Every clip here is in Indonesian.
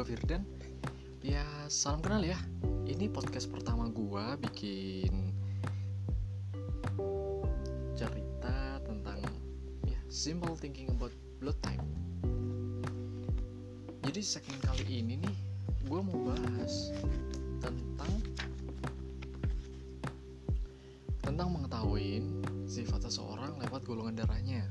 gue Firdan. Ya salam kenal ya. Ini podcast pertama gue bikin Cerita tentang ya Simple thinking about blood type. Jadi segmen kali ini nih Gue mau bahas Tentang Tentang mengetahui sifat seseorang lewat golongan darahnya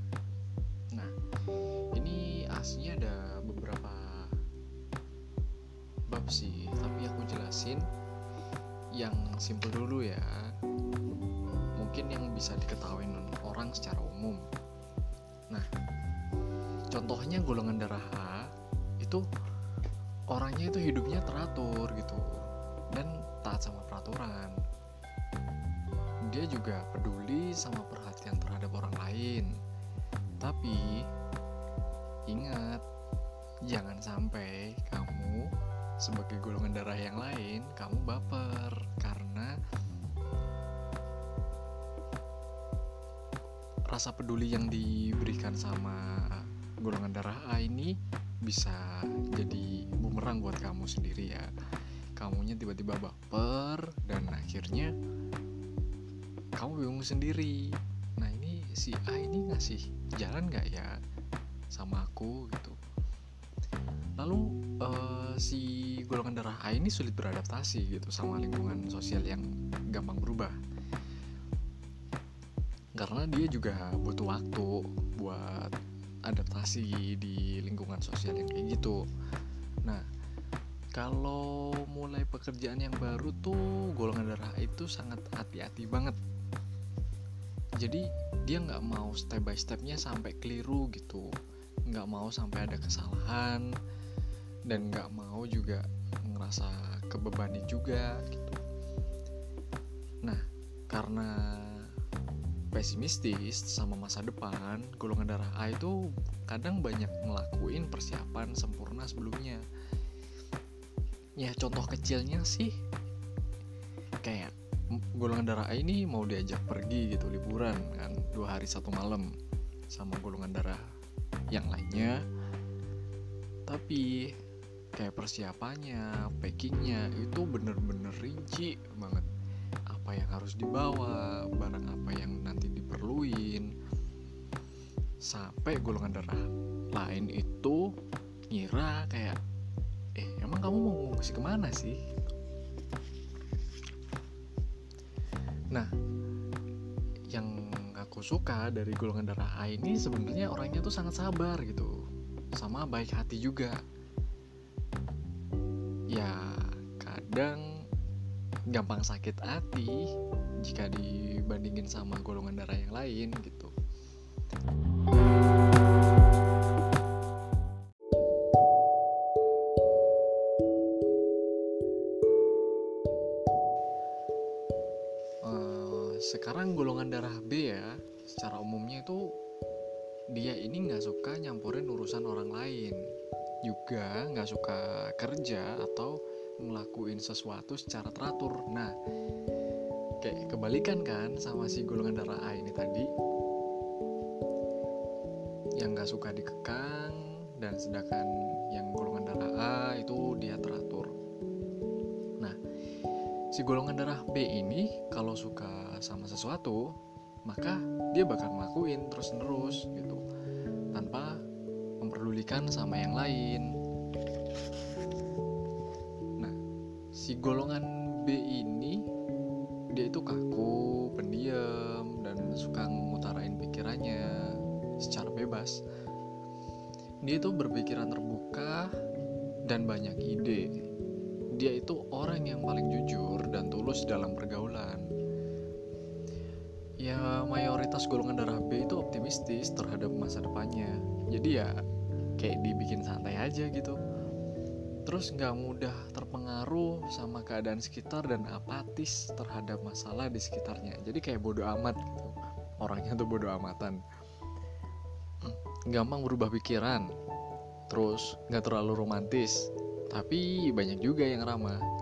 jelasin yang simple dulu ya. Mungkin yang bisa diketahui orang secara umum. Nah contohnya golongan darah A itu orangnya itu hidupnya teratur gitu dan taat sama peraturan. Dia juga peduli sama perhatian terhadap orang lain. Tapi ingat jangan sampai kamu sebagai golongan darah yang lain kamu baper karena rasa peduli yang diberikan sama golongan darah A ini bisa jadi bumerang buat kamu sendiri ya. Kamunya tiba-tiba baper dan akhirnya kamu bingung sendiri. Nah ini si A ini ngasih jalan gak ya sama aku gitu? Lalu uh, si golongan darah A ini sulit beradaptasi gitu sama lingkungan sosial yang gampang berubah. Karena dia juga butuh waktu buat adaptasi di lingkungan sosial yang kayak gitu. Nah kalau mulai pekerjaan yang baru tuh golongan darah A itu sangat hati-hati banget. Jadi dia nggak mau step by stepnya sampai keliru gitu. Nggak mau sampai ada kesalahan. Dan nggak mau juga ngerasa kebebani juga gitu. Nah karena pesimistis sama masa depan golongan darah A itu kadang banyak ngelakuin persiapan sempurna sebelumnya. Ya contoh kecilnya sih kayak golongan darah A ini mau diajak pergi gitu liburan kan dua hari satu malam sama golongan darah yang lainnya. Tapi kayak persiapannya, packingnya itu bener-bener rinci banget. Apa yang harus dibawa, barang apa yang nanti diperluin. Sampai golongan darah lain itu ngira kayak, eh emang kamu mau ngungsi ke mana sih? Nah, yang aku suka dari golongan darah A ini sebenarnya orangnya tuh sangat sabar gitu, sama baik hati juga ya kadang gampang sakit hati jika dibandingin sama golongan darah yang lain gitu. Uh, sekarang golongan darah B ya, secara umumnya itu dia ini nggak suka nyampurin urusan orang lain juga nggak suka kerja atau ngelakuin sesuatu secara teratur. Nah, kayak kebalikan kan sama si golongan darah A ini tadi yang nggak suka dikekang dan sedangkan yang golongan darah A itu dia teratur. Nah, si golongan darah B ini kalau suka sama sesuatu maka dia bakal ngelakuin terus-menerus gitu memperdulikan sama yang lain. Nah, si golongan B ini dia itu kaku, pendiam, dan suka ngutarain pikirannya secara bebas. Dia itu berpikiran terbuka dan banyak ide. Dia itu orang yang paling jujur dan tulus dalam pergaulan. Ya, mayoritas golongan darah B itu optimistis terhadap masa depannya. Jadi ya kayak dibikin santai aja gitu. Terus nggak mudah terpengaruh sama keadaan sekitar dan apatis terhadap masalah di sekitarnya. Jadi kayak bodoh amat gitu. Orangnya tuh bodoh amatan. Gampang berubah pikiran. Terus nggak terlalu romantis. Tapi banyak juga yang ramah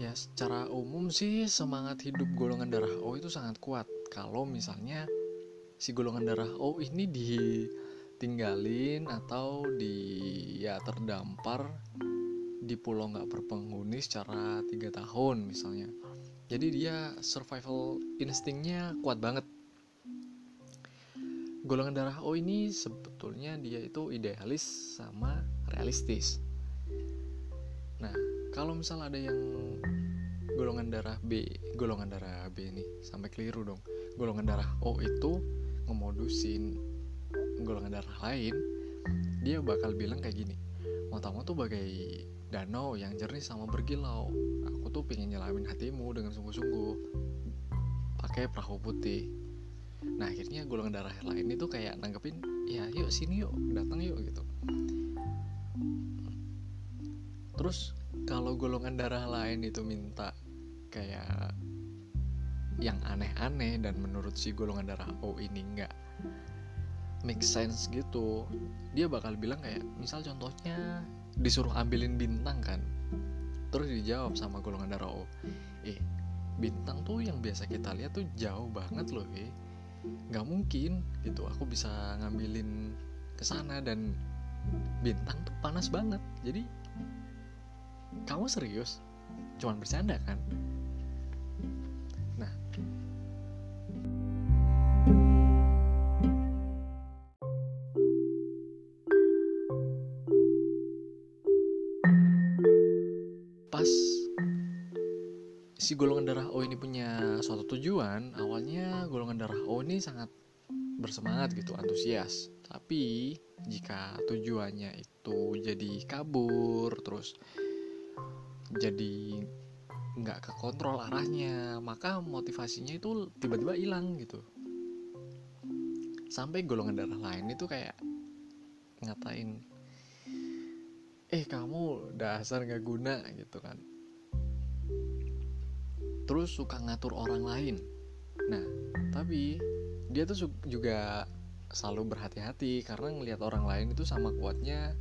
ya secara umum sih semangat hidup golongan darah O itu sangat kuat. Kalau misalnya si golongan darah O ini ditinggalin atau di ya terdampar di pulau nggak berpenghuni secara tiga tahun misalnya. Jadi dia survival instingnya kuat banget. Golongan darah O ini sebetulnya dia itu idealis sama realistis nah kalau misal ada yang golongan darah B golongan darah B ini sampai keliru dong golongan darah O itu ngemodusin golongan darah lain dia bakal bilang kayak gini matamu tuh bagai danau yang jernih sama bergilau. Aku tuh pengen nyelamin hatimu dengan sungguh-sungguh. Pakai perahu putih. Nah akhirnya golongan darah lain itu kayak nanggepin, ya yuk sini yuk, datang yuk gitu. Terus kalau golongan darah lain itu minta kayak yang aneh-aneh dan menurut si golongan darah O ini nggak make sense gitu dia bakal bilang kayak misal contohnya disuruh ambilin bintang kan terus dijawab sama golongan darah O eh bintang tuh yang biasa kita lihat tuh jauh banget loh eh. Nggak mungkin gitu aku bisa ngambilin ke sana dan bintang tuh panas banget. Jadi kamu serius? Cuman bercanda kan? Si golongan darah O ini punya suatu tujuan, awalnya golongan darah O ini sangat bersemangat gitu, antusias. Tapi jika tujuannya itu jadi kabur, terus jadi nggak kekontrol arahnya, maka motivasinya itu tiba-tiba hilang gitu. Sampai golongan darah lain itu kayak ngatain, eh kamu dasar nggak guna gitu kan. Terus suka ngatur orang lain. Nah tapi dia tuh juga selalu berhati-hati karena ngelihat orang lain itu sama kuatnya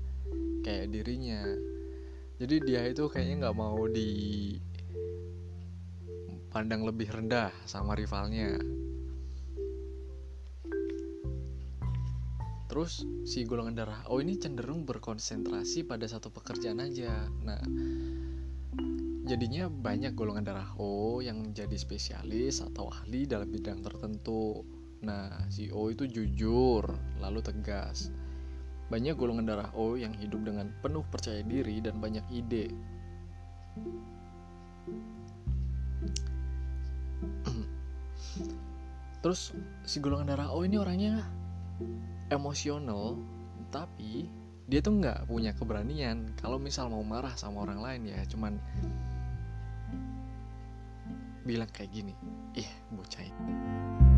kayak dirinya jadi dia itu kayaknya nggak mau di pandang lebih rendah sama rivalnya terus si golongan darah O ini cenderung berkonsentrasi pada satu pekerjaan aja nah jadinya banyak golongan darah O yang jadi spesialis atau ahli dalam bidang tertentu. Nah, si O itu jujur, lalu tegas. Banyak golongan darah O yang hidup dengan penuh percaya diri dan banyak ide. Terus si golongan darah O ini orangnya emosional, tapi dia tuh nggak punya keberanian kalau misal mau marah sama orang lain ya cuman bilang kayak gini ih bocah ini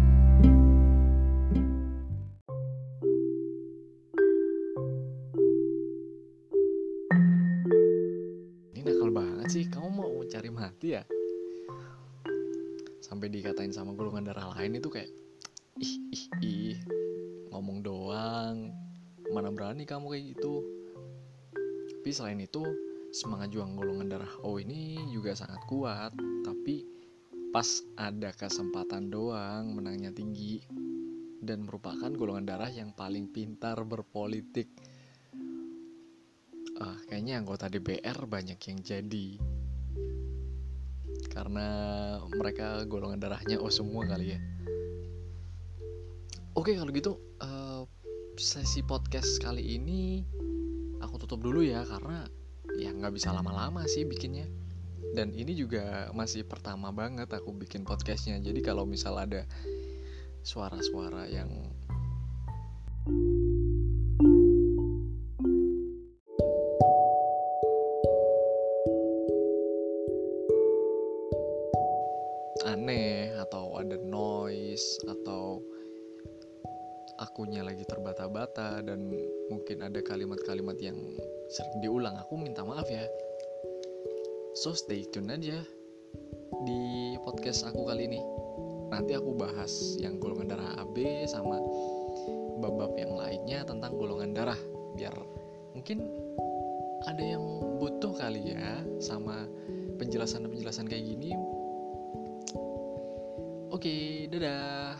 mati ya. Sampai dikatain sama golongan darah lain itu kayak ih ih ih ngomong doang. Mana berani kamu kayak gitu. Tapi selain itu semangat juang golongan darah O ini juga sangat kuat. Tapi pas ada kesempatan doang menangnya tinggi. Dan merupakan golongan darah yang paling pintar berpolitik. Uh, kayaknya anggota DPR banyak yang jadi karena mereka golongan darahnya oh semua kali ya. Oke kalau gitu uh, sesi podcast kali ini aku tutup dulu ya karena ya nggak bisa lama-lama sih bikinnya dan ini juga masih pertama banget aku bikin podcastnya jadi kalau misal ada suara-suara yang aneh atau ada noise atau akunya lagi terbata-bata dan mungkin ada kalimat-kalimat yang sering diulang. Aku minta maaf ya. So stay tune aja di podcast aku kali ini. Nanti aku bahas yang golongan darah AB sama bab-bab yang lainnya tentang golongan darah. Biar mungkin ada yang butuh kali ya sama penjelasan-penjelasan kayak gini oke dadah